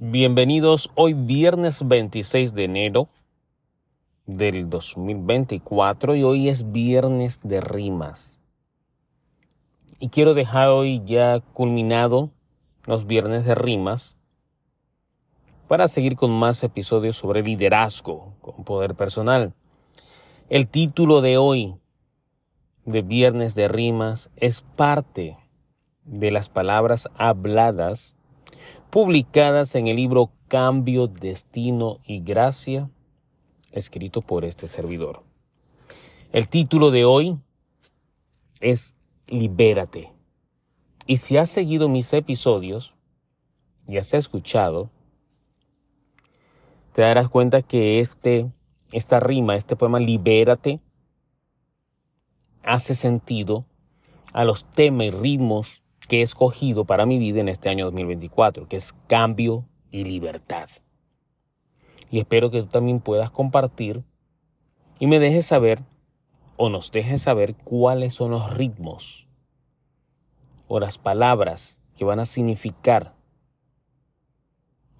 Bienvenidos hoy viernes 26 de enero del 2024 y hoy es viernes de rimas. Y quiero dejar hoy ya culminado los viernes de rimas para seguir con más episodios sobre liderazgo con poder personal. El título de hoy de viernes de rimas es parte de las palabras habladas publicadas en el libro Cambio, Destino y Gracia, escrito por este servidor. El título de hoy es Libérate. Y si has seguido mis episodios y has escuchado, te darás cuenta que este, esta rima, este poema Libérate, hace sentido a los temas y ritmos que he escogido para mi vida en este año 2024, que es cambio y libertad. Y espero que tú también puedas compartir y me dejes saber o nos dejes saber cuáles son los ritmos o las palabras que van a significar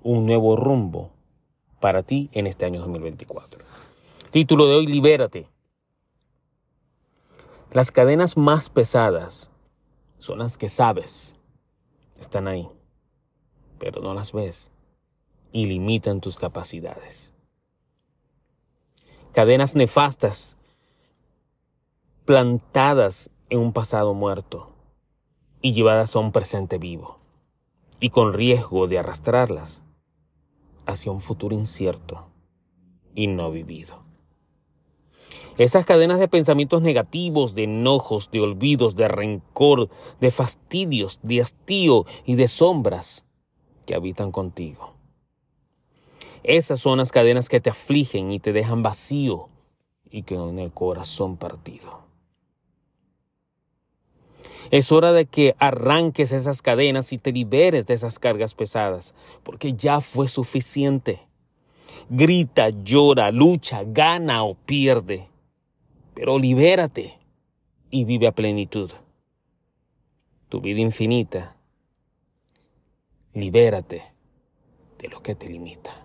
un nuevo rumbo para ti en este año 2024. Título de hoy, Libérate. Las cadenas más pesadas son las que sabes. Están ahí, pero no las ves y limitan tus capacidades. Cadenas nefastas plantadas en un pasado muerto y llevadas a un presente vivo y con riesgo de arrastrarlas hacia un futuro incierto y no vivido. Esas cadenas de pensamientos negativos, de enojos, de olvidos, de rencor, de fastidios, de hastío y de sombras que habitan contigo. Esas son las cadenas que te afligen y te dejan vacío y con el corazón partido. Es hora de que arranques esas cadenas y te liberes de esas cargas pesadas, porque ya fue suficiente. Grita, llora, lucha, gana o pierde pero libérate y vive a plenitud. Tu vida infinita, libérate de lo que te limita.